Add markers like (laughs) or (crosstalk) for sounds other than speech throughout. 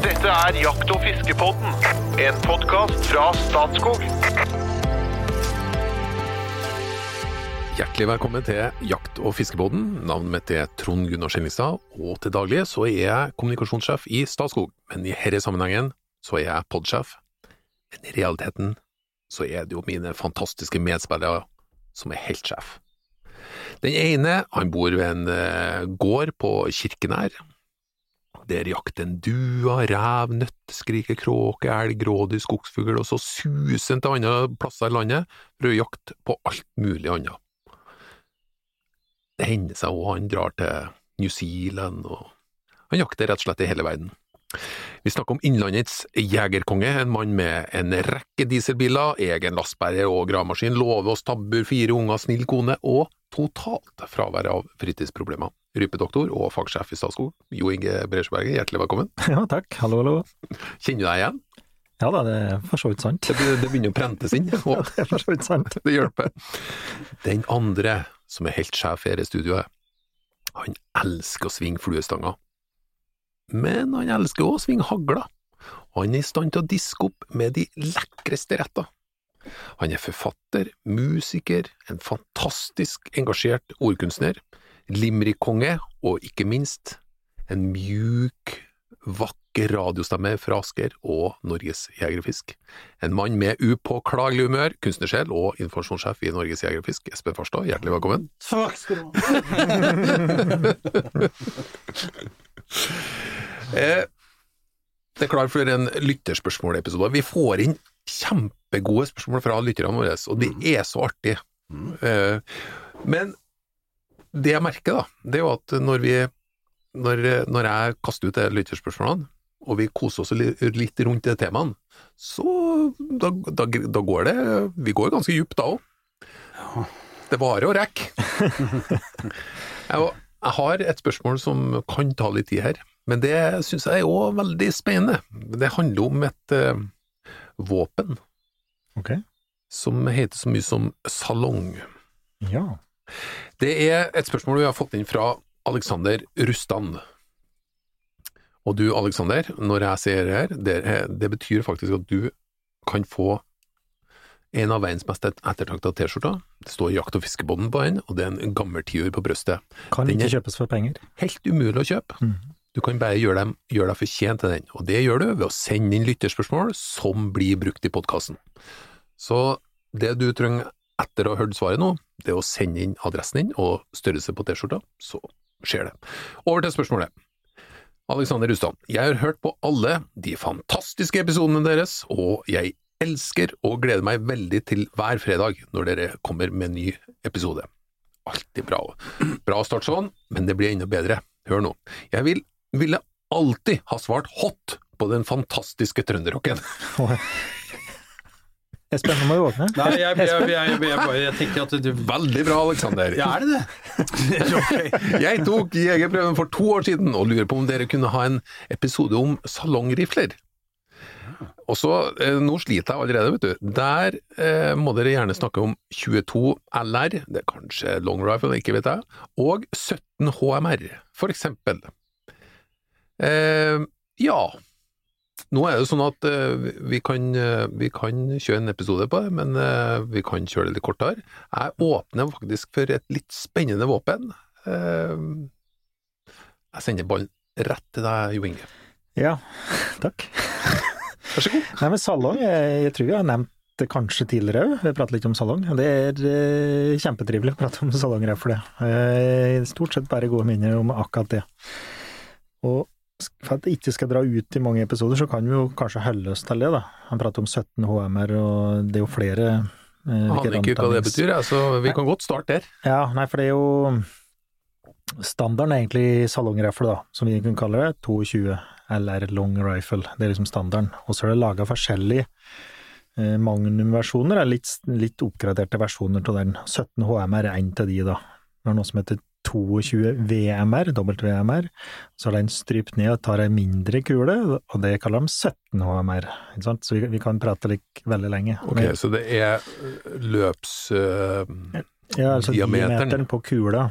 Dette er Jakt- og fiskepodden, en podkast fra Statskog. Hjertelig velkommen til Jakt- og fiskebåten. Navnet mitt er Trond Gunnar Skillingstad, og til daglig så er jeg kommunikasjonssjef i Statskog. Men i denne sammenhengen så er jeg podsjef. Men i realiteten så er det jo mine fantastiske medspillere som er helt sjef. Den ene han bor ved en eh, gård på Kirkenær. Der jakter en dua, rev, nøtteskriker, kråke, elg, rådyr, skogsfugl, og så suser han til andre plasser i landet for å jakte på alt mulig annet. Det hender seg òg han drar til New Zealand, og han jakter rett og slett i hele verden. Vi snakker om Innlandets jegerkonge, en mann med en rekke dieselbiler, egen lastbærer og gravemaskin, låve og stabbur, fire unger, snill kone og totalt fravær av fritidsproblemer. Rypedoktor og fagsjef i Statskog, Jo Inge Bresjeberget, hjertelig velkommen. (laughs) Ja, takk. Hallo, hallo. Kjenner du deg igjen? Ja da, det er for så vidt sant. Det, det begynner å prentes inn, (laughs) Ja, det er for så vidt sant. det hjelper. Den andre, som er helt sjef i dette studioet, han elsker å svinge fluestanger. Men han elsker også å svinge hagla. Og han er i stand til å diske opp med de lekreste retter. Han er forfatter, musiker, en fantastisk engasjert ordkunstner, limerick-konge og ikke minst en mjuk, vakker radiostemme fra Asker og Norges Jegerfisk. En mann med upåklagelig humør, kunstnersjel og informasjonssjef i Norges Jegerfisk, Espen Farstad, hjertelig velkommen. Takk skal du ha. (laughs) (laughs) Eh, det er klart for en lytterspørsmålepisode. Vi får inn kjempegode spørsmål fra lytterne våre, og det er så artig. Eh, men det jeg merker, da, det er jo at når vi når, når jeg kaster ut de lytterspørsmålene, og vi koser oss litt rundt de temaene, så da, da, da går det Vi går ganske djupt da òg. Det varer å rekke. (laughs) jeg, jeg har et spørsmål som kan ta litt tid her, men det syns jeg er òg veldig spennende. Det handler om et uh, våpen Ok. som heter så mye som salong. Ja. Det er et spørsmål vi har fått inn fra Alexander Rustan. Og du, Alexander, når jeg sier det her, det, det betyr faktisk at du kan få en av verdens mest ettertrakta T-skjorter. Det står Jakt- og fiskebånden på den, og det er en gammel tiur på brøstet. Kan Den ikke kjøpes for penger. Helt umulig å kjøpe. Mhm. Du kan bare gjøre, dem, gjøre deg fortjent til den, og det gjør du ved å sende inn lytterspørsmål som blir brukt i podkasten. Så det du trenger etter å ha hørt svaret nå, det er å sende inn adressen din og størrelse på T-skjorta, så skjer det. Over til spørsmålet. Alexander Rustad, jeg har hørt på alle de fantastiske episodene deres, og jeg elsker og gleder meg veldig til hver fredag når dere kommer med en ny episode. Alltid bra. Bra start sånn, men det blir enda bedre. Hør nå. Jeg vil, ville alltid ha svart hot på den fantastiske trønderrocken. Espen, nå må du våkne. Nei, jeg, jeg, jeg, jeg, jeg, bare, jeg tenker at du Veldig bra, Alexander. Ja, er det det? (laughs) Jeg tok jegerprøven for to år siden og lurer på om dere kunne ha en episode om salongrifler. Og så, eh, Nå sliter jeg allerede, vet du. Der eh, må dere gjerne snakke om 22 LR, det er kanskje long rifle, ikke vet jeg, og 17 HMR, for eksempel. Eh, ja, nå er det sånn at eh, vi, kan, eh, vi kan kjøre en episode på det, men eh, vi kan kjøre det litt kortere. Jeg åpner faktisk for et litt spennende våpen. Jeg sender ballen rett til deg, Jo Inge. Ja, (laughs) takk. (laughs) Vær så god. Nei, men salong, jeg, jeg tror vi har nevnt det kanskje tidligere òg. Vi har pratet litt om salong. Det er eh, kjempetrivelig å prate om salongrifle. Eh, stort sett bare gode minner om akkurat det. Og for at det ikke skal dra ut i mange episoder, så kan vi jo kanskje holde oss til det, da. Han prater om 17 HMR, og det er jo flere eh, aner ikke hva det betyr, jeg, så vi kan godt starte der. Ja, nei, for det er jo standarden er egentlig salongrifle, da, som vi kan kalle det. 22 LR long rifle, det er liksom standarden. Og så er det laga forskjellige eh, magnum-versjoner, litt, litt oppgraderte versjoner av den. 17 HMR er en av de, da. Vi har noe som heter 22 VMR, WMR. Så er den strypt ned og tar ei mindre kule, og det kaller de 17 HMR. Så vi, vi kan prate like veldig lenge. Ok, så det er løps... Uh, Ja, altså Diameteren. diameteren på kula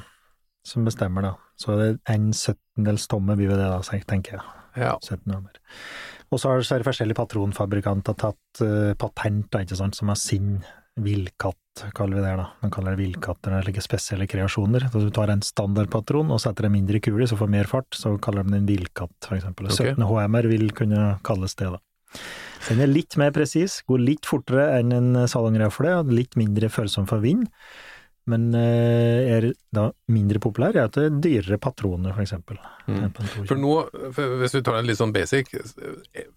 som bestemmer, da. Så er det en syttendels tomme blir det da, tenker jeg. Ja. 17 HMR. Og så har er forskjellige patronfabrikanter tatt uh, patent, da, ikke sant, som har sin villkatt, kaller vi det da. Man kaller det villkatter eller ikke spesielle kreasjoner. Så du tar en standardpatron og setter en mindre kule, så får mer fart, så kaller de den villkatt, for eksempel. Ok. 17 HMR vil kunne kalles det, da. Den er litt mer presis, går litt fortere enn en salongrefle, og litt mindre følsom for vind, men eh, er da mindre populær, er at det er dyrere patroner, eksempel. Mm. enn på en 22. For nå, for hvis vi tar en litt sånn basic,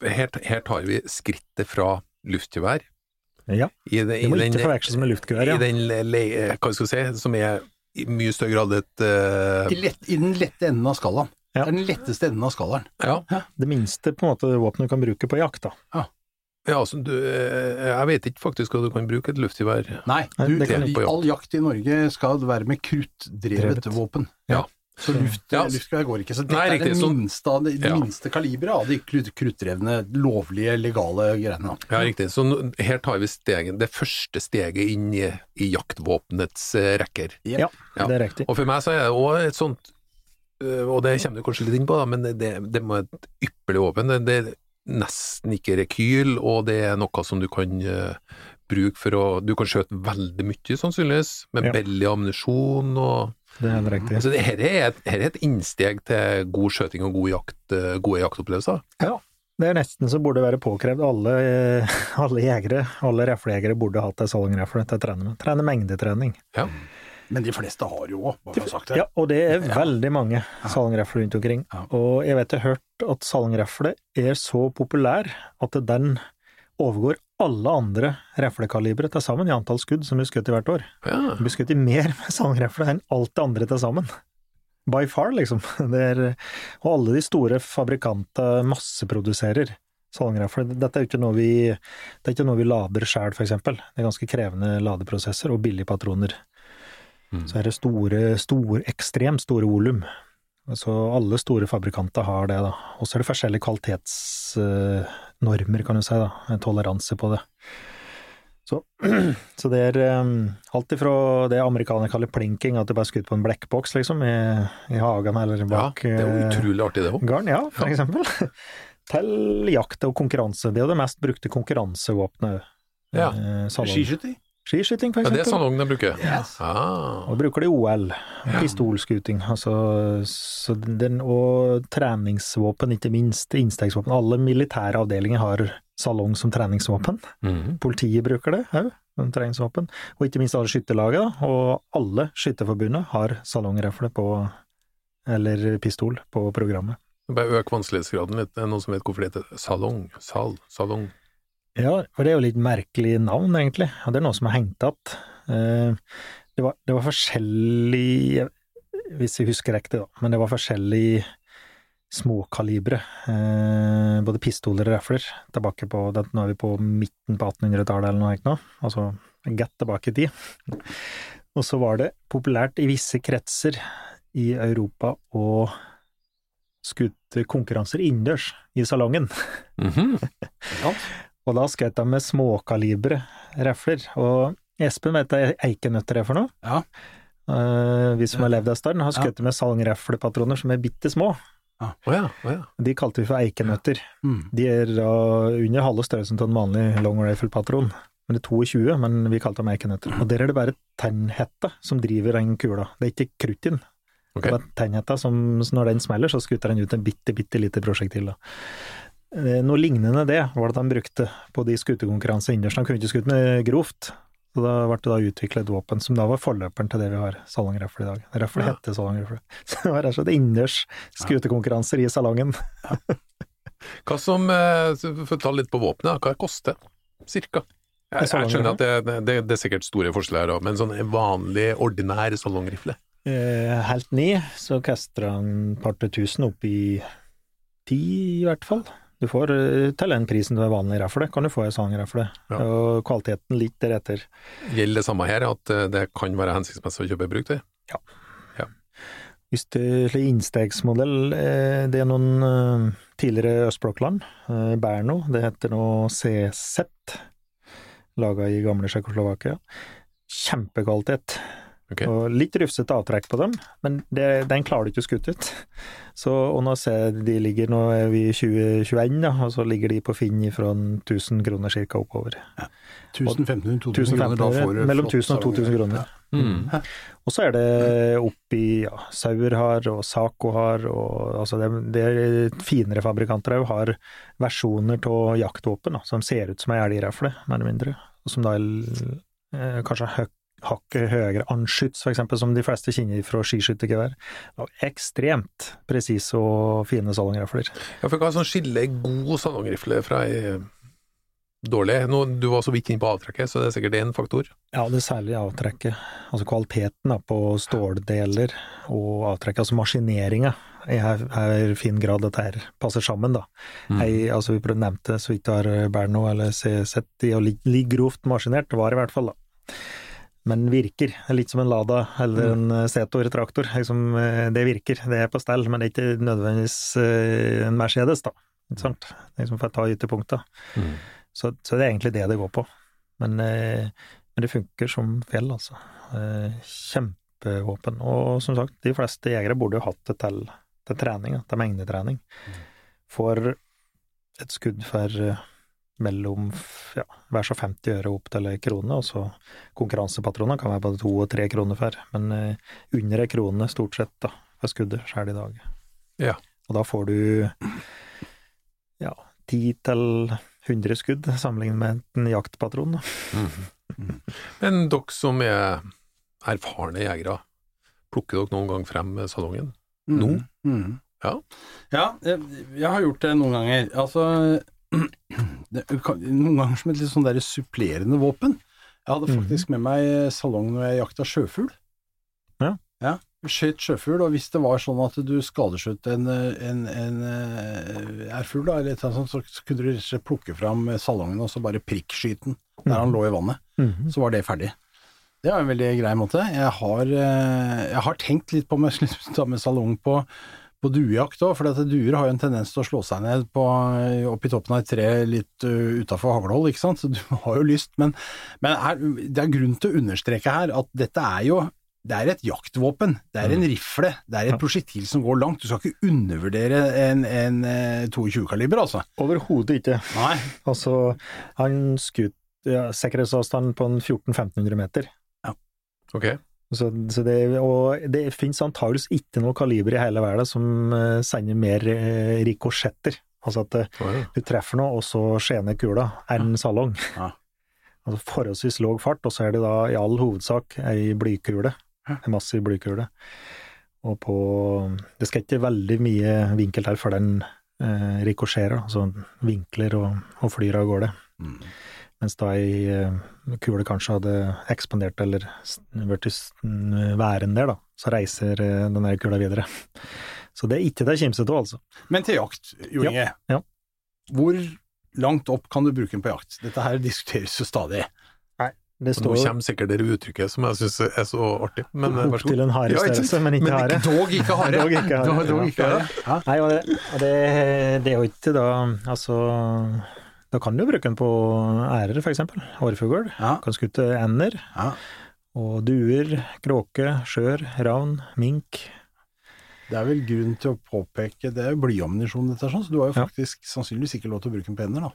her, her tar vi skrittet fra luftgevær Ja, i, det, det må i den, ikke forveksles med luftgevær, i den hva skal vi si, som er i mye større grad et uh... I, lett, I den lette enden av skalaen. Ja. Det er den letteste enden av skalaen. Ja, Det minste på en måte våpenet du kan bruke på jakt, da. ja altså, du, eh, jeg vet ikke faktisk hva du kan bruke et luftgevær Nei, du, all jakt i Norge skal være med kruttdrevet Drevet. våpen. Ja. Så luft, Ja. luftgevær går ikke. Så dette Nei, er det minste, det, Ja. minste kaliberet av de kruttrevne, kruttdrevne, lovlige, legale greiene. Ja, riktig. Så her tar vi stegen, det første steget inn i, i jaktvåpenets eh, rekker. Ja, Ja. det er riktig. Og for meg så er det òg et sånt øh, Og det kommer du kanskje litt inn på, da, men det, det må et ypperlig våpen. Det, det er nesten ikke rekyl, og det er noe som du kan uh, bruke for å Du kan skjøte veldig mye, sannsynligvis, med Ja. billig ammunisjon og Det er helt riktig. altså, dette er et, her er et innsteg til god skjøting og god jakt, øh, gode jaktopplevelser. Ja. Det er nesten så burde være påkrevd. Alle, eh, alle jegere, alle reflejegere burde hatt ei salongrefle til å trene med. Trene mengdetrening. Ja. Men de fleste har jo òg, bare for å ha sagt det. Ja, og det er veldig mange salongrefler rundt omkring. Ja. Og jeg vet jeg har hørt at salongrefle er så populær at den overgår alle andre reflekalibre til sammen i antall skudd som blir skutt i hvert år. Ja. Det blir skutt i mer (laughs) med salongrefle enn alt det andre til sammen. By far, liksom. (laughs) Er, og alle de store fabrikantene masseproduserer salongrefler. Dette er ikke noe vi, det er ikke noe vi lader for eksempel. Det er ganske krevende ladeprosesser og billige patroner. Mm. Så er det store, store, ekstremt store volum. Så alle store fabrikanter har det, da. Og så er det forskjellige kvalitetsnormer, kan du si, da. En toleranse på det. Så, (clears throat) så det er um, alt ifra det amerikanere kaller plinking, at det bare er skutt på en blekkboks, liksom, i, i hagen eller ja, bak det er eh, utrolig artig, det òg. garn, ja, for eksempel. (laughs) Til jakt og konkurranse. Det er jo det mest brukte konkurransevåpenet. Ja. Eh. Skiskyting? Skiskyting, f.eks. Ja, det er sånn ungene bruker. Yes. Ah. Og bruker det i OL. Pistolskuting, altså så den, Og treningsvåpen, ikke minst. Innstegsvåpen. Alle militære avdelinger har salong som treningsvåpen. Mhm. Politiet bruker det òg, som treningsvåpen. Og ikke minst alle skytterlagene. Og alle skytterforbundet har salongrefle på eller pistol på programmet. Bare øk vanskelighetsgraden litt. Det er noen som vet hvorfor det heter salong? Sal? Salong? Ja, for det er jo litt merkelig navn, egentlig. Det er noe som er hengt igjen. Eh, Det, var- det var forskjellig Hvis jeg husker riktig, da. Men det var forskjellig småkalibre. eh, Både pistoler og rifler. Tilbake på Nå er vi på midten på 1800-tallet eller noe sånt nå. Altså godt tilbake i tid. (laughs) Og så var det populært i visse kretser i Europa å skutte konkurranser innendørs i salongen. Mhm. (laughs) Og da skjøt de med småkalibre rifler. Og Espen vet hva eikenøtter er for noe? Ja. Uh, vi som har levd en stund, har Ja. med salongriflepatroner som er bitte små. Å ja, oh ja. De kalte vi for eikenøtter. Mm. De er uh, under halve størrelsen til en vanlig long rifle-patron. Men det er 22, men vi kalte dem eikenøtter. Og der er det bare tennhetta som driver den kula. Det er ikke krutt i den. Ok. Det er tennhetta som, når den smeller, så skutter den ut en bitte, bitte lite prosjektil. da. Eh, Noe lignende det var det de brukte på de skutekonkurransene innendørs. De kunne ikke skutt med grovt. Så da ble det da utviklet et våpen som da var forløperen til det vi har salongrifle i dag. Rifle Ja. heter salongrifle. (laughs) Så det var rett og slett innendørs skutekonkurranser i salongen. (laughs) Hva som, eh, For å ta litt på våpenet, hva det koster cirka? Jeg, jeg skjønner at det, det, det er sikkert store forskjeller her òg, men sånn en vanlig, ordinær salongrifle? Eh, helt ny, så kaster han et par til tusen opp i ti, i hvert fall. Du får eh, til den prisen du er vanlig rifle, kan du få ei rafle, Ja. Og kvaliteten litt deretter. Gjelder det samme her, at eh, det kan være hensiktsmessig å kjøpe brukt? Ja. Hvis det er innstegsmodell, eh, det er noen tidligere østblokkland, Berno, det heter nå CZ, laga i gamle Tsjekkoslovakia. Kjempekvalitet. Ok. Og litt rufsete avtrekk på dem, men det, den klarer du ikke å skutte ut. (laughs) Så, og nå ser de ligger, nå er vi i 2021, da, og så ligger de på Finn fra 1000 kroner ca. oppover. 1500-2000 kroner, da får du mellom 1000 og 2000 kroner. kroner. Mm. Og så er det oppi ja, Sauer har, og Saco har, og altså det, det er finere fabrikanter òg, har versjoner av jaktvåpen da, som ser ut som ei elgrefle, mer eller mindre, som da er eh, kanskje hø hakket høyere anskyts, eksempel, som de fleste kjenner fra skiskyttergevær. Ekstremt presise og fine salongrifler. Ja, for hva sånn skiller god salongrifle fra ei dårlig? Nå, du var så vidt inne på avtrekket, så det er sikkert én faktor. Ja, det særlige avtrekket, altså kvaliteten da, på ståldeler og avtrekket, altså maskineringa, i her, fin grad dette her passer sammen, da. Jeg, altså, vi prøvde nevnte så vidt du har Berno eller sett de, og ligger grovt maskinert, det var i hvert fall, da. Men virker. Er litt som en Lada eller en eh, Setor-traktor. Liksom, eh, det virker, det er på stell, men det er ikke nødvendigvis eh, en Mercedes, da. Ikke sant? Liksom for å ta ytterpunkta. Mm. Så, så det er egentlig det det går på. Men, men det funker som fjell, altså. Kjempevåpen. Og som sagt, de fleste jegere burde jo hatt det til, til trening, til mengdetrening. For et skudd for mellom ja, hver så 50 øre opp til ei krone, og så konkurransepatroner kan være både to og tre kroner for, men eh, under ei krone stort sett da, for skuddet sjøl i dag. Ja. Og da får du ja, 10 til 100 skudd sammenlignet med en jaktpatron. Da. Men dere som er erfarne jegere, plukker dere noen gang frem salongen? Nå? Mm. Ja. Ja, jeg har gjort det noen ganger. Altså det, Noen ganger som et litt sånn der supplerende våpen. Jeg hadde faktisk med meg salong når jeg jakta sjøfugl. Ja. Ja, Skjøt sjøfugl, og hvis det var sånn at du skadeskjøt en, en, en eh, ærfugl, eller et eller annet sånt, så, kunne du rett og slett plukke fram salongen og så bare prikkskyte den der han lå i vannet. Mhm. Så var det ferdig. Det var en veldig grei måte. Jeg har, eh, jeg har tenkt litt på om jeg skulle ta med salong på, på duejakt òg, for duer har jo en tendens til å slå seg ned på, opp i toppen av et tre litt uh, utafor haglehold, ikke sant, så du (laughs) har jo lyst, men, men her, det er grunn til å understreke her at dette er jo det er et jaktvåpen, det er en rifle, det er et prosjektil som går langt. Du skal ikke undervurdere en, en eh, 22-kaliber, altså. Overhodet ikke. Nei. Altså, han skjøt ja, sikkerhetsavstanden på en 1400-1500 meter. Ja. Ok. Så, så det, og det finnes antageligvis ikke noe kaliber i hele verden som eh, sender mer uh, rikosjetter. Altså at eh, du treffer noe, og så skjener kula, enn salong. Ja. (laughs) Altså forholdsvis låg fart, og så er det da i all hovedsak ei blykule. En massiv blykule. Og på Det skal ikke veldig mye vinkel til før den eh, rikosjerer, altså vinkler og, og flyr av gårde. Mm. Mens da ei eh, kule kanskje hadde ekspandert eller blitt vært i væren der, da, så reiser eh, den der kula videre. (laughs) Så det er ikke det kimsete av, altså. Men til jakt, Jo Inge. ja. Hvor langt opp kan du bruke den på jakt? Dette her diskuteres jo stadig. Det står... Nå kommer sikkert det uttrykket som jeg syns er så artig, men vær så god. en til en sant? harestørrelse, men ikke hare. (laughs) dog ikke hare. Dog ikke hare. Dog- dog ikke hare. Ja. Nei, og det, og det, det er jo ikke da Altså, da kan du bruke den på ærer, for eksempel. Hårfugl. Ja. Kan skutte ender. Ja. Og duer, kråke, skjør, ravn, mink. Det er vel grunn til å påpeke Det er jo blyammunisjon, dette, sånn, så du har jo Ja. faktisk sannsynligvis ikke lov til å bruke den på ender, da.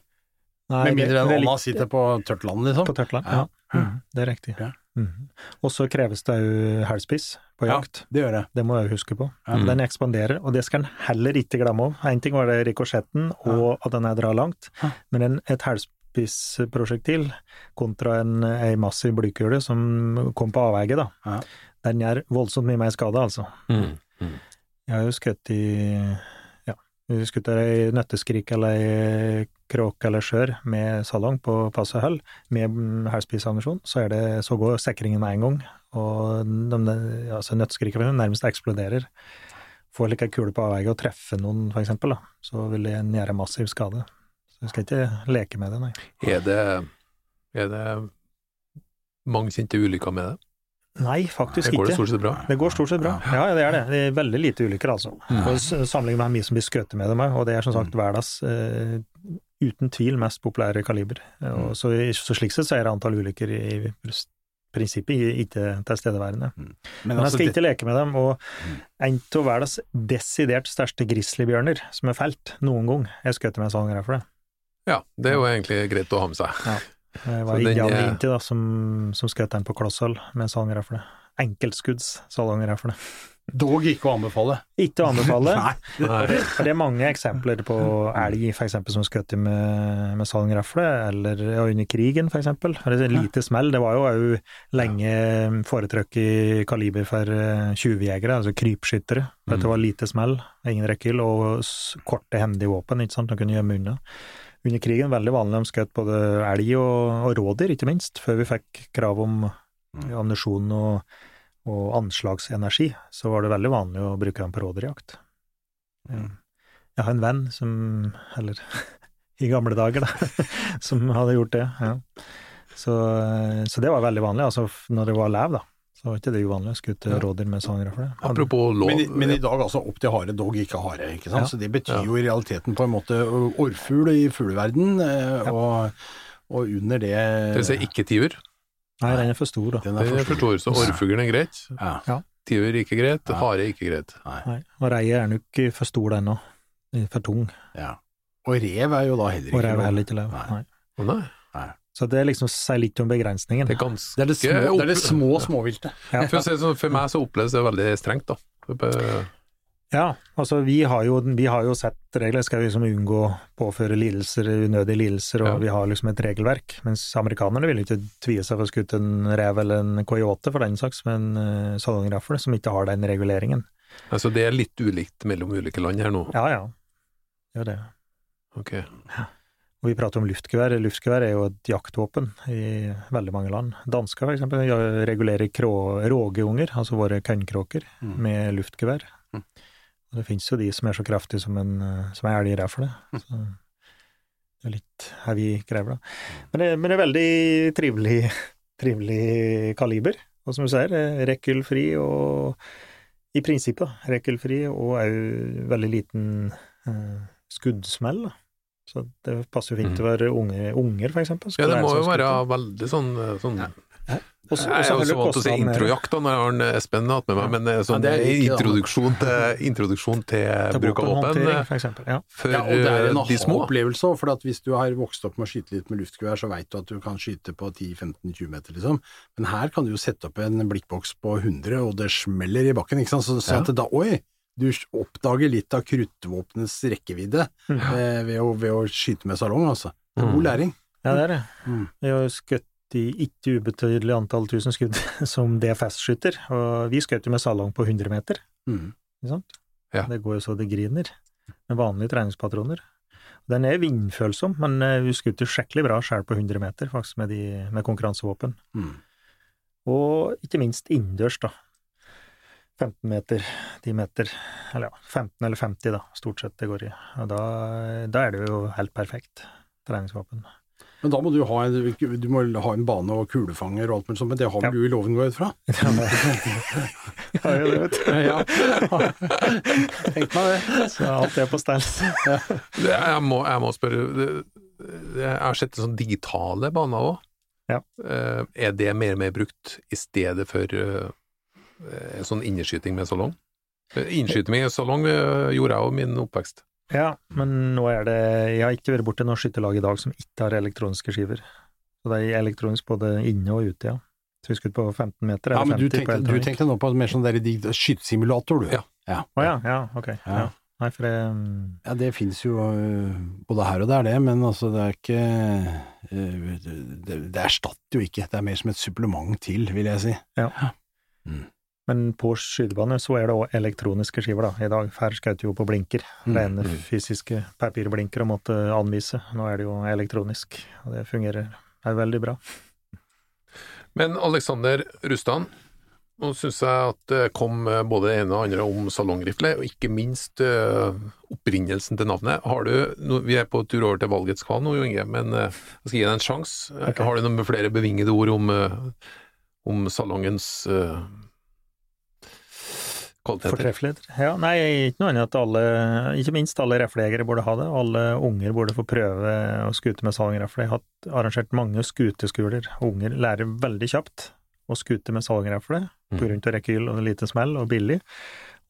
Nei, Med mindre enn litt- sitter på tørt land, liksom. På tørt land, Ja. ja. Mhm, det er riktig. Ja. Mhm. Og så kreves det jo hælspiss på jakt. Ja, det gjør det. Det må jeg huske på. Ja. Den ekspanderer, og det skal en heller ikke glemme av. En ting var det rikosjetten, og at den er drar langt, Ja. men en, et hælspissprosjektil kontra en, ei massiv blykule som kom på avveie, da, Ja. den gjør voldsomt mye mer skade, altså. Mm. Mm. Jeg har jo skutt i ja, skutt ei nøtteskrik eller ei kråke eller skjør med salong på passe hull, med hælspissammunisjon, så, så går sikringen med en gang, og altså nøtteskriket nærmest eksploderer. Får like ei kule på avveie og treffer noen, for eksempel, da, så vil det gjøre massiv skade. Så vi skal ikke leke med det, nei. Er det Er det mange kjente ulykker med det? Nei, faktisk Det går ikke. stort sett bra? Det går stort sett bra. Ja, det er det. Det er veldig lite ulykker, altså. Og Sammenlignet med mye som blir skutt med dem, og det er som sagt verdens uh, uten tvil mest populære kaliber. Og så, så slik sett så er antall ulykker i prinsippet ikke tilstedeværende. Men, Men jeg altså, skal det- ikke leke med dem, og en av verdens desidert største grizzlybjørner som er felt noen gang, er skutt med en sånn greie for det. Ja, det er jo egentlig greit å ha med seg. Det var Jan Linti da, som, som skjøt den på klosshold med sånn. Enkeltskudds salongrifle. Dog ikke å anbefale. Ikke å anbefale. (laughs) For det er mange eksempler på elg for eksempel, som skjøt med, med salongrifle, eller ja, under krigen Det er lite smell. Det var jo òg lenge foretrykk i kaliber for eh, tjuvjegere, altså krypskyttere. For det var lite smell, ingen rekkehyll, og korte, hendige våpen, ikke sant, de kunne gjemme unna. Under krigen veldig vanlig de skjøt både elg og, og rådyr, ikke minst, før vi fikk krav om ammunisjon og, og anslagsenergi, så var det veldig vanlig å bruke dem på rådyrjakt. Ja. Jeg har en venn som, eller (laughs) i gamle dager, da, (laughs) som hadde gjort det. Ja. Så, så det var veldig vanlig. Altså når det var lev, da, så var ikke det uvanlig å skutte Ja. rådyr med sangrifle. Apropos lov. Men, i- men i dag altså opp til hare, dog ikke hare. ikke sant? Ja. Så det betyr Ja. jo i realiteten på en måte orrfugl i fugleverden, eh, og, og under det Det vil si ikke tiur. Nei, den er for stor, da. Den Det er for stor, så orrfuglen er greit. Ja. Tiur ikke greit, Ja. hare ikke greit. Nei. Og reie er nok for stor, ennå. For tung. ja. Og rev er jo da heller ikke Og rev er heller ikke lev. Nei. Nei. Så det liksom sier litt om begrensningen. det er ganske Det er det små, det er det små småviltet. Ja. For, si sånn, for meg så oppleves det veldig strengt, da. Ja, altså vi har jo, vi har jo sett regler, skal vi liksom unngå å påføre lidelser, unødige lidelser, og Ja. vi har liksom et regelverk. Mens amerikanerne vil ikke tvie seg for å skutte en rev eller en coyote for den saks, med en uh, salongrafle som ikke har den reguleringen. Altså, det er litt ulikt mellom ulike land her nå. Ja, ja. Det Gjør det. Ok. Og vi prater om luftgevær. Luftgevær er jo et jaktvåpen i veldig mange land. Dansker eksempel regulerer rågeunger, altså våre kønnkråker, Mm. med luftgevær. Mm. Og det finnes jo de som er så kraftige som en, som en elgrefle. Mm. Så det er litt heavy greier, da. Men det, men det er veldig trivelig, trivelig kaliber. Og som du sier, rekkelfri og i prinsippet rekkelfri og òg veldig liten eh, skuddsmell. Da. Så det passer jo fint til å være unge, unger, for eksempel. Ja, det må jo være veldig sånn, sånn ja. Også, også, Jeg er så jo har så vant til å si kostet introjakt da, når jeg har en Espen hatt med meg, men det sånn Ja, introduksjon, til, introduksjon til, Til bruk av våpen eh, for. Ja. for Ja, og det er en eh, de små. aha-opplevelse òg, for at hvis du har vokst opp med å skyte litt med luftgevær, så veit du at du kan skyte på 10-15-20 meter, liksom. Men her kan du jo sette opp en blikkboks på 100, og det smeller i bakken, ikke sant. Så, så Ja. at det da, oi, du oppdager litt av kruttvåpenets rekkevidde eh, ved, å, ved å skyte med salong, altså. Det er Mm. God læring. ja, det er det. Mm. Vi har skutt i ikke ubetydelig antall tusen skudd (laughs) som DFS-skytter, og vi skjøt jo med salong på 100 meter, Mm. ikke sant? Ja. Det går jo så det griner, med vanlige treningspatroner. Den er vindfølsom, men eh, vi skjøt jo skikkelig bra sjøl på 100 meter, faktisk, med, de, med konkurransevåpen. Mm. Og ikke minst innendørs, da. 15 meter, 10 meter, eller ja, 15 eller 50 da, stort sett det går i. Og da, da er det jo helt perfekt treningsvåpen. Men da må du ha en, du må ha en bane og kulefanger og alt mulig sånt, men det har vel Ja. du i loven, går (laughs) (laughs) jeg ut fra? Ja, jo det, vet du. Ja. (laughs) Tenk meg det. Så alt er på stell. Jeg, må, jeg må spørre Jeg har sett sånn digitale baner òg. Ja. er det mer og mer brukt i stedet for eh, eh, sånn innerskyting med salong? Eh, Innskyting med salong eh, gjorde jeg jo min oppvekst. Ja, men nå er det Jeg har ikke vært borti noe skytterlag i dag som ikke har elektroniske skiver. Så det er elektronisk både inne og ute, ja. Så vi skutt på 15 meter Ja, men men du 50 på tenkte, du tenkte nå på mer sånn der skytesimulator, du. Ja. Ja. Å ja, ja, ok. Ja. Ja. Nei, for det mm, Ja, det finnes jo både her og der, det, men altså, det er ikke det, det erstatter jo ikke, det er mer som et supplement til, vil jeg si. Men på skytebane så er det òg elektroniske skiver, da. I dag Fær skjøt jo på blinker. Mm, Rene mm. fysiske papirblinker og måtte anvise. Nå er det jo elektronisk, og det fungerer er veldig bra. Men Alexander Rustan, nå syns jeg at det kom både det ene og andre om salongrifle, og ikke minst eh, opprinnelsen til navnet. Har du, Vi er på tur over til valgets kval nå, Jo Inge, men eh, jeg skal gi deg en sjanse. Okay. Har du noen flere bevingede ord om, eh, om salongens? Fortreffeligheter. Ja, nei, ikke noe annet at alle, ikke minst alle reflejegere burde ha det. Alle unger burde få prøve å skute med salongrefle. Jeg har arrangert mange skuteskoler. Unger lærer veldig kjapt å skute med salongrefle Mm. av rekyl og lite smell og billig.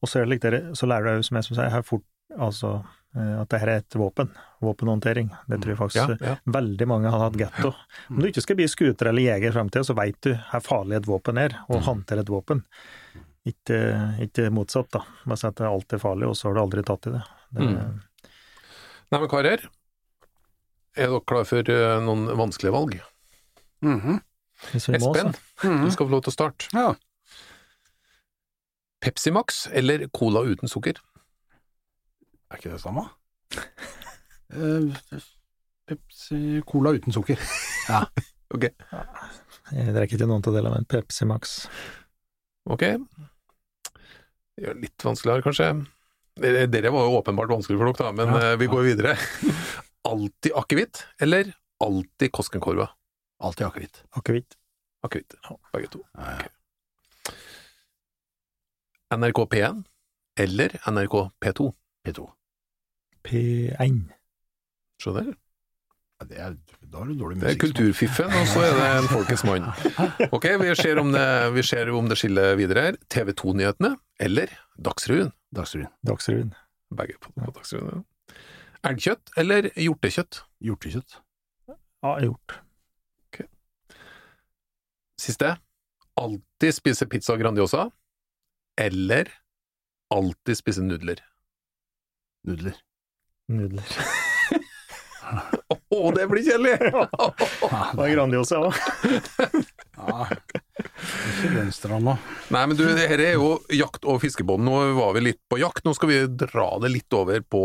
Og så, så lærer du òg, som jeg som sier, her fort altså, eh, at dette er et våpen. Våpenhåndtering. Det tror jeg faktisk Ja, ja. veldig mange har hatt getto. Om du ikke skal bli skuter eller jeger i framtida, så veit du hvor farlig et våpen er, og håndtere et våpen. Ikke, ikke motsatt, da. Bare si at det alltid er farlig, og så har du aldri tatt i det. det Mm. Nei, men karer, er dere klar for eh, noen vanskelige valg? Mhm. -hmm. Espen, mm -hmm. Du skal få lov til å starte. Ja. Pepsi Max eller Cola uten sukker? Er ikke det samme? (laughs) Eh, Pepsi Cola uten sukker. (laughs) Ja. Ok. Jeg drikker ikke noen av delene, men Pepsi Max. Ok. Gjør det litt vanskeligere, kanskje. Dere dere var jo åpenbart vanskelig for dere, da, men Ja. eh, vi går videre. (laughs) Alltid akevitt, eller alltid Koskenkorva? Alltid akevitt. Akevitt. Akevitt, begge to. Ja, ja. NRK P1 eller NRK P2? P2. P1. Skjønner? Ja, det er, da har du dårlig Det er kulturfiffen, og så er det en folkets mann. Ok, vi ser om det, vi ser om det skiller videre her. TV 2-nyhetene eller Dagsrevyen? Dagsrevyen. Dagsrevyen. Begge på, på Dagsrevyen. ja. Elgkjøtt eller hjortekjøtt? Hjortekjøtt. Ja, gjort. Siste. Alltid spise pizza Grandiosa, eller alltid spise nudler. Nudler. Nudler. Å, det blir kjedelig! (laughs) Det var Grandiosa òg. (laughs) Ja. Ikke den. Nei, men du, det her er jo jakt- og fiskebånd. Nå var vi litt på jakt, nå skal vi dra det litt over på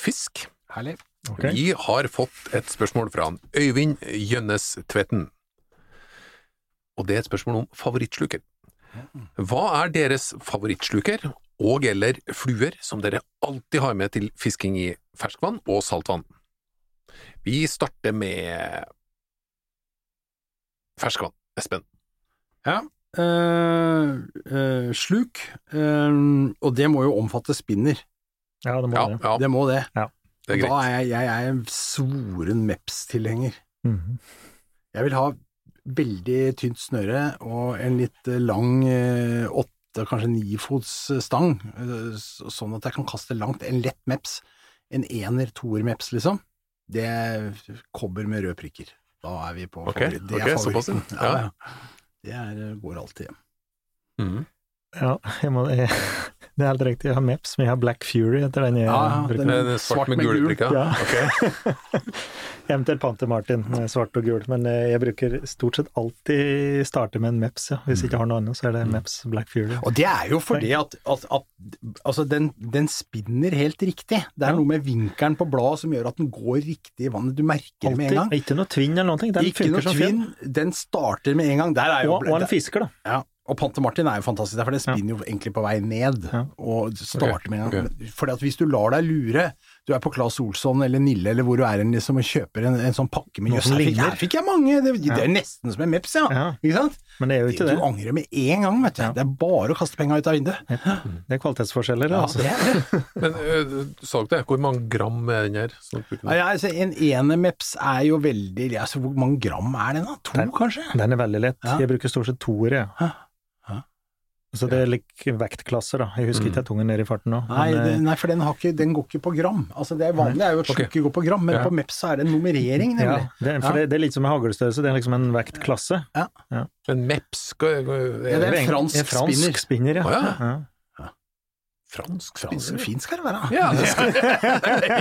fisk. Herlig. Okay. Vi har fått et spørsmål fra han Øyvind Gjønnes Tvetten. Og det er et spørsmål om favorittsluker. Hva er deres favorittsluker og eller fluer som dere alltid har med til fisking i ferskvann og saltvann? Vi starter med ferskvann. Espen. Ja. eh, eh, sluk. eh, og det må jo omfatte spinner. Ja, det må Ja, det. ja, Det må det. det er Da er jeg, jeg er en svoren Meps-tilhenger. Mhm. Jeg vil ha veldig tynt snøre og en litt lang eh, åtte, kanskje nifots stang, eh, sånn at jeg kan kaste langt. En lett Meps. En ener, toer Meps, liksom. Det kommer med røde prikker. Da er vi på okay, favoritt. Det ok, er favoritten. (laughs) ja. Ja, ja. Det er, går alltid hjem. Mm. Ja, jeg må, jeg, (laughs) det er helt riktig. Jeg har Meps, men jeg har Black Fury etter den jeg bruker. den- er svart med gul prikker. Ja. Ok. (laughs) MTL Panther Martin svart og gul, men eh, jeg bruker stort sett alltid starte med en Meps, ja. Hvis jeg ikke har noe annet, så er det Meps Black Fury. Og det er jo fordi at, at, at altså den, den spinner helt riktig. Det er Ja. noe med vinkelen på bladet som gjør at den går riktig i vannet. Du merker det med en gang. Ikke noe tvinn eller noe. Den Ikke noe funker som tvinn. Den starter med en gang. Der er jo, Og, og en fisker, da. ja. Og Pante Martin er jo fantastisk, for det spinner jo egentlig på vei ned, Ja. og starter med en gang. Okay. Fordi at hvis du lar deg lure, du er på Claes Olsson eller Nille eller hvor du er liksom, og kjøper en, en sånn pakke med jøss, her, her fikk jeg mange, det, det er nesten som en Meps, ja. Ja. Ikke sant? Men det er jo ikke det. Du angrer med en gang, vet du. Ja. Det er bare å kaste penga ut av vinduet. Det er kvalitetsforskjeller, Ja, altså. det er det. (laughs) Men du sa dere det? Hvor mange gram er den her? Sånn Ja, ja, altså, en enemeps er jo veldig altså, Hvor mange gram er den, da? To, Den- kanskje? Den er veldig lett. Ja. Jeg bruker stort sett toere. jeg. Så det er like vektklasser, da. Jeg husker ikke jeg tok den ned i farten nå. Nei, men, det, eh, nei, for den, har ikke, den går ikke på gram. Altså, det er vanlig er jo at Ok. okay. går på gram, men Ja. på Meps så er det en nummerering, ja, nemlig. det, er- for Ja. det, det er litt som med haglstørrelse, det er liksom en vektklasse. Ja. Men Meps skal, Ja, det er en fransk en fransk spinner. spinner. ja. Oh, ja. ja. Fransk Fransk, Finsk skal det være. Ja, (laughs) det skal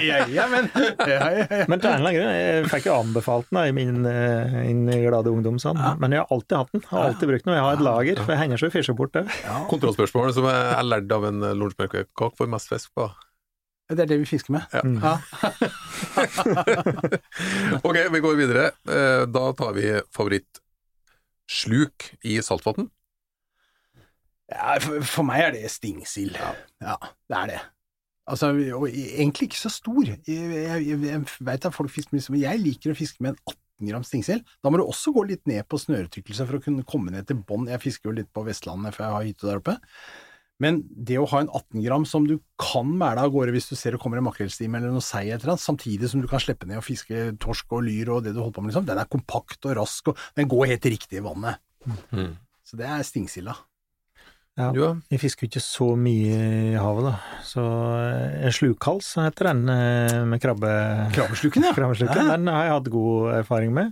ja, ja, men (laughs) ja. Men til en eller annen grunn, jeg fikk jo anbefalt den da, i min, eh, min glade ungdom, sånn. Ja. men jeg har alltid hatt den. Har alltid brukt den, og jeg har et lager, for jeg henger så fisjer bort det. Kontrollspørsmål som jeg er lært av en lunsjmelker. Hva får mest fisk på? Det er det vi fisker med. Ja. Mm. (laughs) Ok, vi går videre. Eh, Da tar vi favorittsluk i saltvann. Ja, for, for meg er det stingsild. Ja. det er det. Altså, og egentlig ikke så stor. Jeg, jeg, jeg, veit at folk fisker mye, men jeg liker å fiske med en 18 gram stingsild. Da må du også gå litt ned på snøretykkelse for å kunne komme ned til bånn. Jeg fisker jo litt på Vestlandet, for jeg har hytte der oppe. Men det å ha en 18 gram som du kan mæle av gårde hvis du ser det kommer en makrellstime eller noe sei etter samtidig som du kan slippe ned og fiske torsk og lyr og det du holder på med, liksom, den er kompakt og rask, og den går helt riktig i vannet. Mm. Så Så det er stingsilda. Ja. Ja. Jeg fisker jo ikke så mye i havet, da. Så eh, en slukhals heter den eh, med krabbe... Krabbesluken, ja. krabbesluken. Ja. Den har jeg hatt god erfaring med.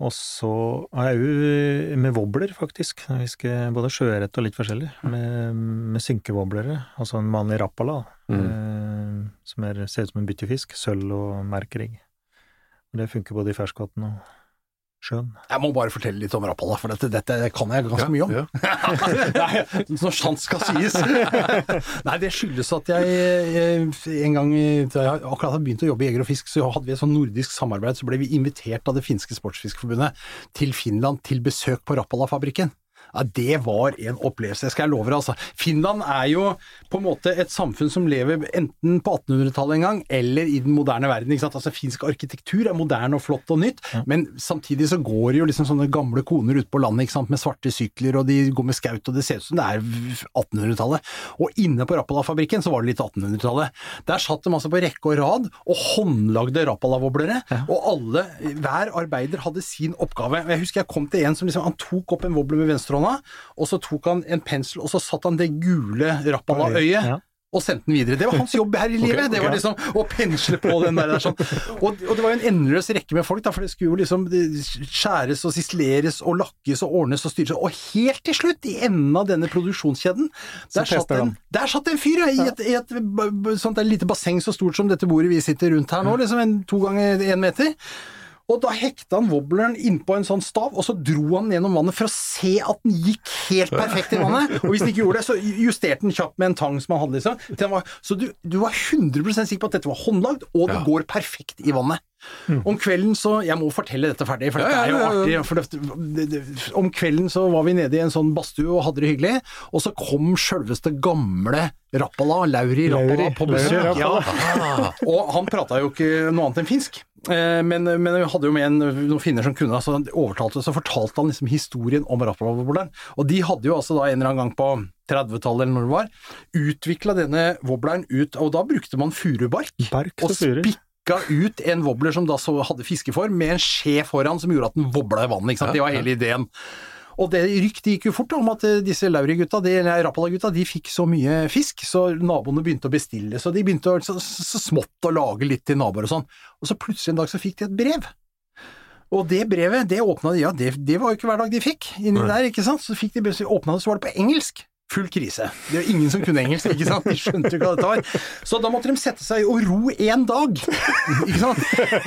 Og så har jeg jo med wobbler, faktisk. Jeg fisker både sjøørret og litt forskjellig. Med, med synkewobblere, altså en vanlig rappala, eh, som er, ser ut som en byttefisk. Sølv og merkerigg. Det funker både i ferskvann og sjøen. Jeg må bare fortelle litt om Rappala, for dette, dette kan jeg ganske mye om. Ja. (laughs) Nei, når sant skal sies. (laughs) Nei, det skyldes at jeg eh, en gang jeg akkurat hadde begynt å jobbe i Jeger og Fisk, så hadde vi et sånn nordisk samarbeid, så ble vi invitert av det finske sportsfiskforbundet til Finland til besøk på Rappala-fabrikken. Ja, det var en opplevelse, det skal jeg love deg. Altså. Finland er jo på en måte et samfunn som lever enten på 1800-tallet en gang, eller i den moderne verden. Altså, finsk arkitektur er moderne og flott og nytt, men samtidig så går det jo liksom sånne gamle koner ute på landet med svarte sykler, og de går med skaut, og det ser ut som det er 1800-tallet. Og inne på Rappala-fabrikken så var det litt 1800-tallet. Der satt de altså på rekke og rad og håndlagde Rappala-voblere, og alle, hver arbeider hadde sin oppgave. Jeg husker jeg kom til en som liksom, han tok opp en wobbler med venstrehånda, og så tok han en pensel, og så satt han det gule Rappala-øyet. Ja. Og sendte den videre. Det var hans jobb her i (laughs) livet. Ok, Det var liksom å pensle på den der. der sånn. og, og det var jo en endeløs rekke med folk, da, for det skulle jo liksom skjæres og sisleres og lakkes og ordnes og styres. Og helt til slutt, i enden av denne produksjonskjeden, der satt, en, der satt en fyr ja, i et, i et b- sånt lite basseng så stort som dette bordet vi sitter rundt her nå, liksom en, to ganger én meter. Og da hekta han wobbleren innpå en sånn stav, og så dro han den gjennom vannet for å se at den gikk helt perfekt i vannet. Og hvis den ikke gjorde det, så justerte den kjapt med en tang som han hadde, liksom. Var, så du, du var 100 sikker på at dette var håndlagd, og det Ja. går perfekt i vannet. Om kvelden så Jeg må fortelle dette ferdig, for dette er jo artig. For det, om kvelden så var vi nede i en sånn badstue og hadde det hyggelig, og så kom sjølveste gamle Rappala, Lauri Rappala, Lauri, på besøk. Ja. Og han prata jo ikke noe annet enn finsk. Eh, Men, men vi hadde jo med en, noen finner som kunne, så overtalte, så fortalte han liksom historien om Rappala-wobbleren. Og de hadde jo altså da en eller annen gang på 30-tallet eller når det var, utvikla denne wobbleren ut, og da brukte man furubark. Bark og spikka ut en wobbler som da så hadde fiskeform, med en skje foran som gjorde at den wobla i vannet. Ikke sant? Det var hele ideen. Og det ryktet gikk jo fort om at eh, disse Lauri-gutta, eller Rappala-gutta, de fikk så mye fisk, så naboene begynte å bestille, så de begynte å, så, så smått å lage litt til naboer og sånn. Og så plutselig en dag så fikk de et brev. Og det brevet, det åpna de, ja, det, det var jo ikke hver dag de fikk inni der, ikke sant. Så fikk de åpna det, så var det på engelsk. Full krise. Det var ingen som kunne engelsk, ikke sant. De skjønte jo hva dette var. Så da måtte de sette seg og ro én dag, ikke sant.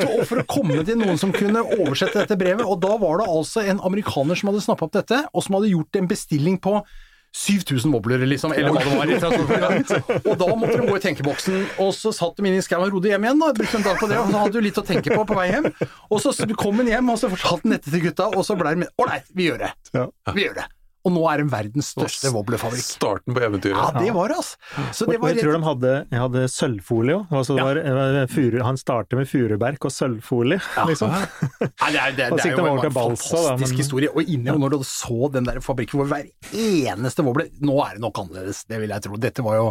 Og for å komme til noen som kunne oversette dette brevet. Og da var det altså en amerikaner som hadde snappa opp dette, og som hadde gjort en bestilling på 7000 wobbler, liksom, eller hva det var. Sant? Og da måtte de gå i tenkeboksen, og så satt de inne i skauen og rodde hjem igjen, da, brukte en dag på det, og så hadde du litt å tenke på på vei hjem. Og så kom hun hjem, og så fortalte han dette til gutta, og så ble de Ålreit, vi gjør det. Vi gjør det. Og nå er den verdens største wobblerfabrikk. Starten på eventyret. Ja, det var det, altså. Så det var jeg tror rett de hadde, jeg hadde sølvfolie òg. Altså, Ja. var furu- han startet med furuberk og sølvfolie, (laughs) liksom. Ja, det er, det, det er jo en Balsa, da, fantastisk men- historie. Og inni når du så den der fabrikken hvor hver eneste wobbler Nå er det nok annerledes, det vil jeg tro. Dette var jo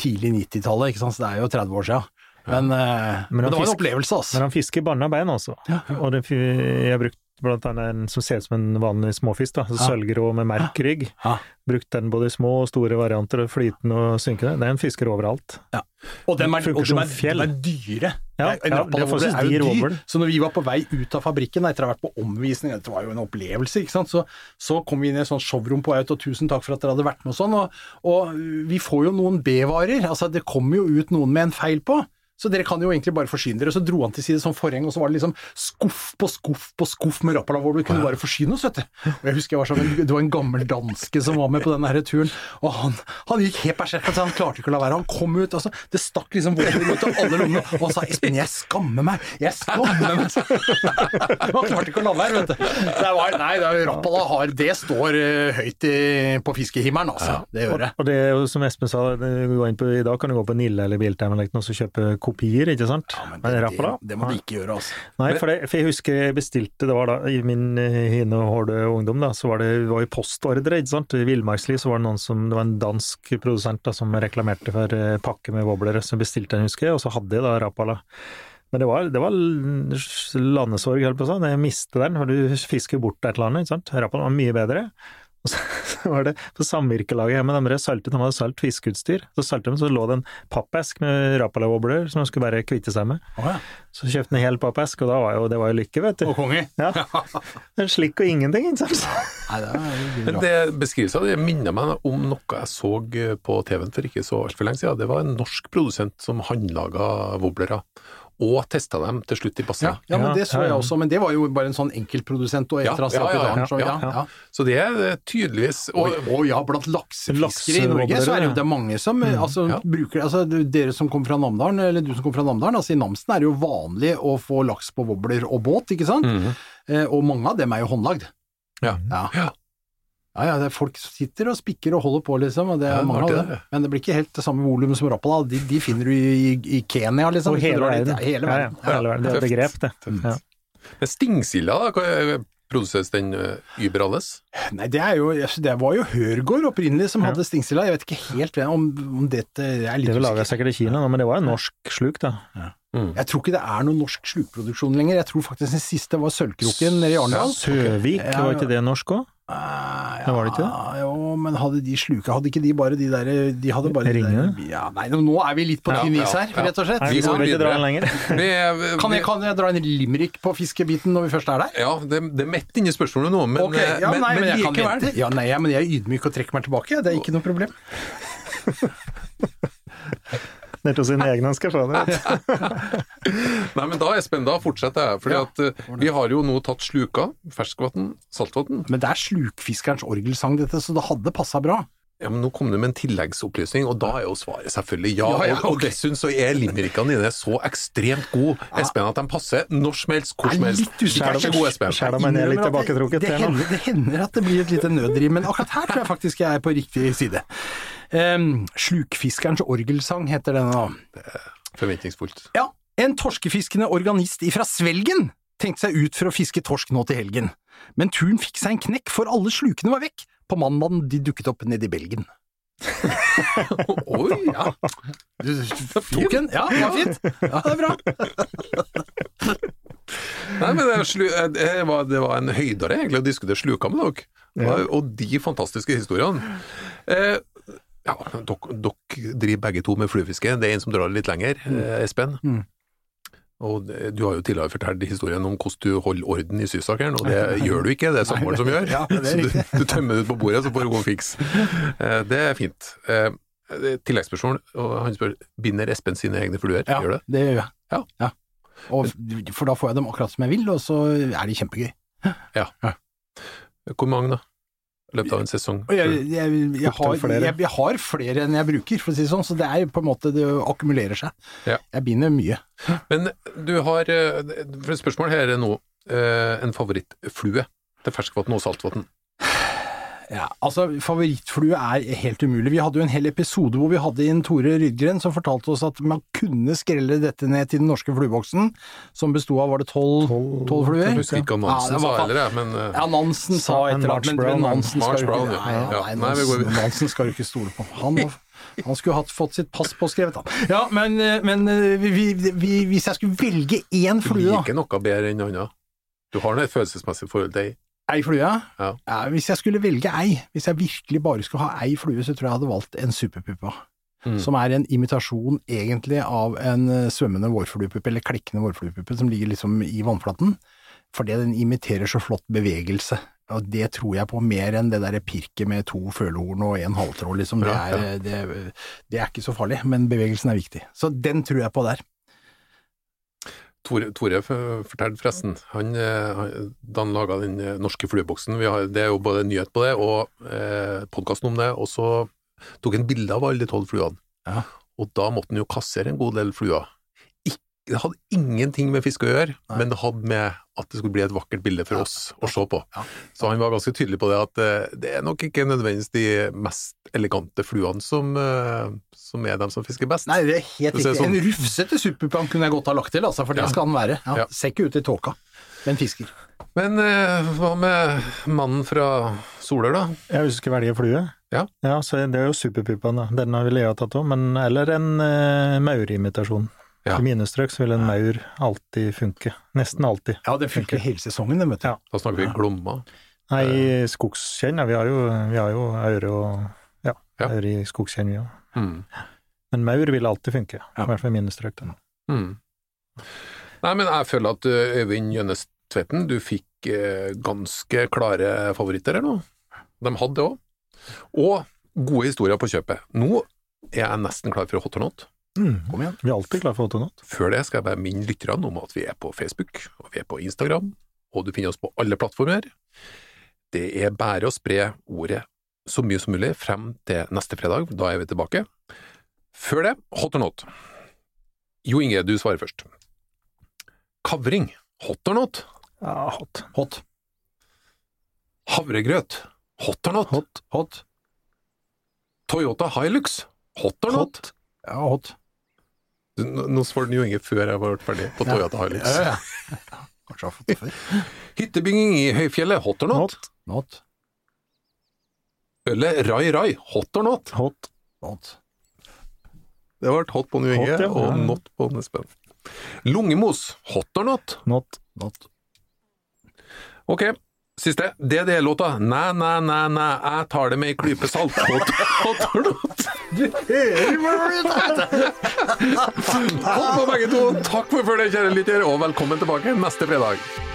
tidlig 90-tallet, ikke sant, så det er jo 30 år siden. Men, eh, men, han det var en fisk- opplevelse, altså. Men han fisker banna bein, altså. Og det, jeg har brukt blant annet en som ser ut som en vanlig småfisk, da. Ja. Sølvgrå med merkrygg. Ja. Brukt den både i små og store varianter, og flytende og synkende. Det er fisker overalt. Og de er, og de er, de er dyre. Ja, ja, det er er jo dyr. Så når vi var på vei ut av fabrikken, etter å ha vært på omvisning, dette var jo en opplevelse, ikke sant, så, så kom vi inn i et sånt showroom på vei ut, og tusen takk for at dere hadde vært med og sånn, og, og vi får jo noen B-varer, altså det kommer jo ut noen med en feil på. Så dere kan jo egentlig bare forsyne dere. Så dro han til side som forheng, og så var det liksom skuff på skuff på skuff med Rappala hvor du kunne bare forsyne oss, vet du. Og jeg husker jeg var sånn, det var en gammel danske som var med på denne her turen, og han, han gikk helt berserk. Altså, han klarte ikke å la være. Han kom ut, altså, det stakk liksom våpen ut av alle lommene, og han sa 'Espen, jeg skammer meg', jeg skammer meg'. (laughs) Han klarte ikke å la være, vet du. Det var, nei, det var, Rappala har Det står uh, høyt i, på fiskehimmelen, altså. Det gjør det. Og det er jo som Espen sa, det går inn på, i dag kan du gå på Nille eller Biltime eller noe og kjøpe kopier, ikke sant? Ja, Men det, det, det må du ikke gjøre, altså. Nei, for, det, for jeg husker jeg bestilte, det var da i min eh, hine og hårde ungdom, da, så var det, var jo postordre, ikke sant. I Villmarksliv så var det noen som, det var en dansk produsent da, som reklamerte for eh, pakke med wobblere, som bestilte den, husker jeg, og så hadde jeg da Rapala. Men det var, det var landesorg, holdt på å si, jeg mistet den, for du fisker bort et eller annet, ikke sant. Rapala var mye bedre. Og så (laughs) så var det på samvirkelaget hjemme, de saltet, de hadde salt fiskeutstyr. Så saltet de, så lå det en pappesk med rapala-wobbler som de skulle bare kvitte seg med. Oh, ja. Så kjøpte de en hel pappesk, og da var jo, det var jo lykke, vet du. Og konge. (laughs) Ja. En slikk og ingenting, ikke sant. (laughs) Nei, det beskrives av Men det beskrivelsen det minner meg om noe jeg så på TV-en for ikke så altfor lenge siden. Det var en norsk produsent som håndlaga wobblere, og testa dem til slutt i bassenget. ja, men Ja, det så jeg også, men det var jo bare en sånn enkeltprodusent og et Ja, eller annet ja, ja, så ja, ja, ja. ja. Så det er eh, tydeligvis Og, og, ja, blant laksefiskere i Norge så er det jo det mange som mm, altså, ja. bruker altså, Dere som kommer fra Namdalen, eller du som kommer fra Namdalen, altså i Namsen er det jo vanlig å få laks på wobbler og båt, ikke sant? Mm. Eh, og mange av dem er jo håndlagd. Ja. Ja. Ja. Ja, det er folk som sitter og spikker og holder på, liksom. Og det er Ja, mange av det. Men det blir ikke helt det samme volumet som Rappala. De, de finner du i, i Kenya, liksom. Og hele dit. verden. Ja, hele verden. ja, hele verden. Det er et begrep, det. Men stingsilda, da? Produseres den uh, überalles? Nei, det er jo Det var jo Hørgård opprinnelig som Ja. hadde stingsilda, Jeg vet ikke helt om, om dette er litt Det vil lage sikkert i Kina nå, men det var en norsk sluk, da. Jeg tror ikke det er noen norsk slukproduksjon lenger. Jeg tror faktisk den siste var Sølvkroken nede i Arendal. Søvik, Ja, var ikke det norsk òg? Uh, Ja, var det ikke det? jo, men hadde de sluka Hadde ikke de bare de der De hadde bare de der, ja, Nei, nå er vi litt på Ja, tynn is her, ja. rett og slett. Nei, Vi vi går dra videre. den lenger. Vi, (laughs) Kan jeg, kan jeg dra en limerick på fiskebiten når vi først er der? Ja, det, det metter inni spørsmålet nå, men, okay, ja, men, nei, men, men jeg kan likevel. vente. Ja, nei, ja, men jeg er ydmyk og trekker meg tilbake. Det er ikke noe problem. (laughs) Ned til sine egne skal. (laughs) Nei, men da, Espen, da fortsetter jeg. Fordi Ja. at uh, vi har jo nå tatt sluka, ferskvann, saltvann. Men det er slukfiskerens orgelsang, dette, så det hadde passa bra. Ja, men nå kom du med en tilleggsopplysning, og da er jo svaret selvfølgelig ja. Ja, ja, Og, og dessuten så er limerickene dine så ekstremt gode, Espen, at de passer når som helst, hvor som er helst. litt usikker. Vær så god, Espen. Skjær meg ned litt tilbaketrukket. det- Det, hender, det hender at det blir et lite nødrim, men akkurat her tror jeg faktisk jeg er på riktig side. Um, Slukfiskerens orgelsang heter denne. Forventningsfullt. Ja, en torskefiskende organist ifra Svelgen tenkte seg ut for å fiske torsk nå til helgen. Men turen fikk seg en knekk, for alle slukene var vekk. På mandagen de dukket opp nede i Belgen. (laughs) Oi, ja. Du tok den? Ja, det var fint. Ja, det er bra. Nei, men det, eh, var, det var en høydere egentlig å diskutere sluka med dere. ja. Og de fantastiske historiene. Eh, ja, dere, driver begge to med fluefiske. Det er en som drar litt lenger, eh, Espen. Mm. Og du har jo tidligere fortalt historien om hvordan du holder orden i sysakeren, og det (laughs) gjør du ikke, det er samboeren som gjør. (laughs) Ja, så du, du tømmer det ut på bordet, så får du gå og fikse. Eh, det er fint. Eh, tilleggsspørsmål, og han spør binder Espen sine egne fluer. Ja, Gjør det? det gjør jeg. Ja. Og, for da får jeg dem akkurat som jeg vil, og så er de kjempegøy. Ja. Hvor mange, da? Løpet av en sesong? Jeg, jeg, jeg, har, jeg, har flere enn jeg bruker, for å si det sånn, så det er på en måte det akkumulerer seg. Ja. Jeg binder mye. Men du har eh, for Spørsmålet her er nå eh, en favorittflue til ferskvann og saltvann. Ja, altså Favorittflue er helt umulig. Vi hadde jo en hel episode hvor vi hadde inn Tore Rydgren som fortalte oss at man kunne skrelle dette ned til den norske flueboksen, som besto av var det tolv fluer? Jeg husker ikke hva Nansen ja, var sa heller, men eh, Ja, Nansen sa et eller annet, men- Nansen skal du Brown, ikke. Nei, Ja. nei, Nansen. Nansen skal du ikke stole på. Han, han skulle hatt, fått sitt pass påskrevet, da. Ja, men, men vi, vi, vi, hvis jeg skulle velge én flue, da liker noe bedre enn annet. Du har noe et følelsesmessig forhold til ei. Ei flue? Ja. Hvis jeg skulle velge ei, hvis jeg virkelig bare skulle ha ei flue, så tror jeg jeg hadde valgt en superpuppa. Mm. Som er en imitasjon egentlig av en eh, svømmende vårfluepuppe, eller klekkende vårfluepuppe, som ligger liksom i vannflaten. Fordi den imiterer så flott bevegelse. Og det tror jeg på mer enn det derre pirket med to følehorn og en halvtråd, liksom. Det Ja, er, ja. det, det er ikke så farlig, men bevegelsen er viktig. Så den tror jeg på der. Tore, Tore fortalte forresten, han, eh, han- da han laga den norske flueboksen har, Det er jo både nyhet på det og eh, podkasten om det, og så tok han bilde av alle de tolv fluene. Ja. Og da måtte han jo kassere en god del fluer. Det hadde ingenting med fiske å gjøre, Nei. men det hadde med at det skulle bli et vakkert bilde for Ja. oss å se på. Ja. Så han var ganske tydelig på det at eh, det er nok ikke nødvendigvis de mest elegante fluene som, eh, som er dem som fisker best. Nei, det er helt riktig. sånn- En rufsete superpuppan kunne jeg godt ha lagt til, altså, for det Ja. skal den være. Ja, Ja. Ser ikke ut i tåka, men fisker. Men eh, hva med mannen fra Soler, da? Jeg husker velge flue. Ja. så Det er jo superpuppaen, da. Den har vel jeg tatt òg, men eller en uh, maurimitasjon. Ja. I mine strøk så vil en maur alltid funke. Nesten alltid. Ja, det funker hele sesongen, det, vet du. Ja. Da snakker vi Glomma. Nei, i skogskjenn, ja, vi har jo, vi har jo aure og ja, Ja. aure i skogskjenn, vi òg. Mm. Men maur vil alltid funke, Ja. i hvert fall i mine strøk. Mm. Nei, men jeg føler at ø, Øyvind Jønnes Tvetten, du fikk eh, ganske klare favoritter her nå. De hadde det òg. Og gode historier på kjøpet. Nå er jeg nesten klar for hot or not. Mm. Kom igjen. Vi er alltid klar for Autonot. Før det skal jeg bare minne lytterne om at vi er på Facebook, og vi er på Instagram, og du finner oss på alle plattformer. Det er bare å spre ordet så mye som mulig frem til neste fredag, da er vi tilbake. Før det, hot or not? Jo Inge, du svarer først. Kavring, hot or not? Ja, hot. Hot. Havregrøt, hot or not? Hot. Hot. Toyota Hilux, hot or not? Hot. Ja, hot. Nå svarte den Jo ingen før jeg var ferdig på Toyota Hilux. Ja, ja. (laughs) Kanskje jeg har fått det før. Hyttebygging i høyfjellet, hot or not? Hot. not. Ølet Rai Rai, hot or not? Hot. Not. Det har vært hot på New Inge, ja. og not på Nespen. Lungemos, hot or not? Not. Not. Ok, siste. DDE-låta Næ, næ, næ, næ, jeg tar det med ei klype salt. Hot or? Hold på begge to. Takk for følget, kjære lytter, og velkommen tilbake neste fredag.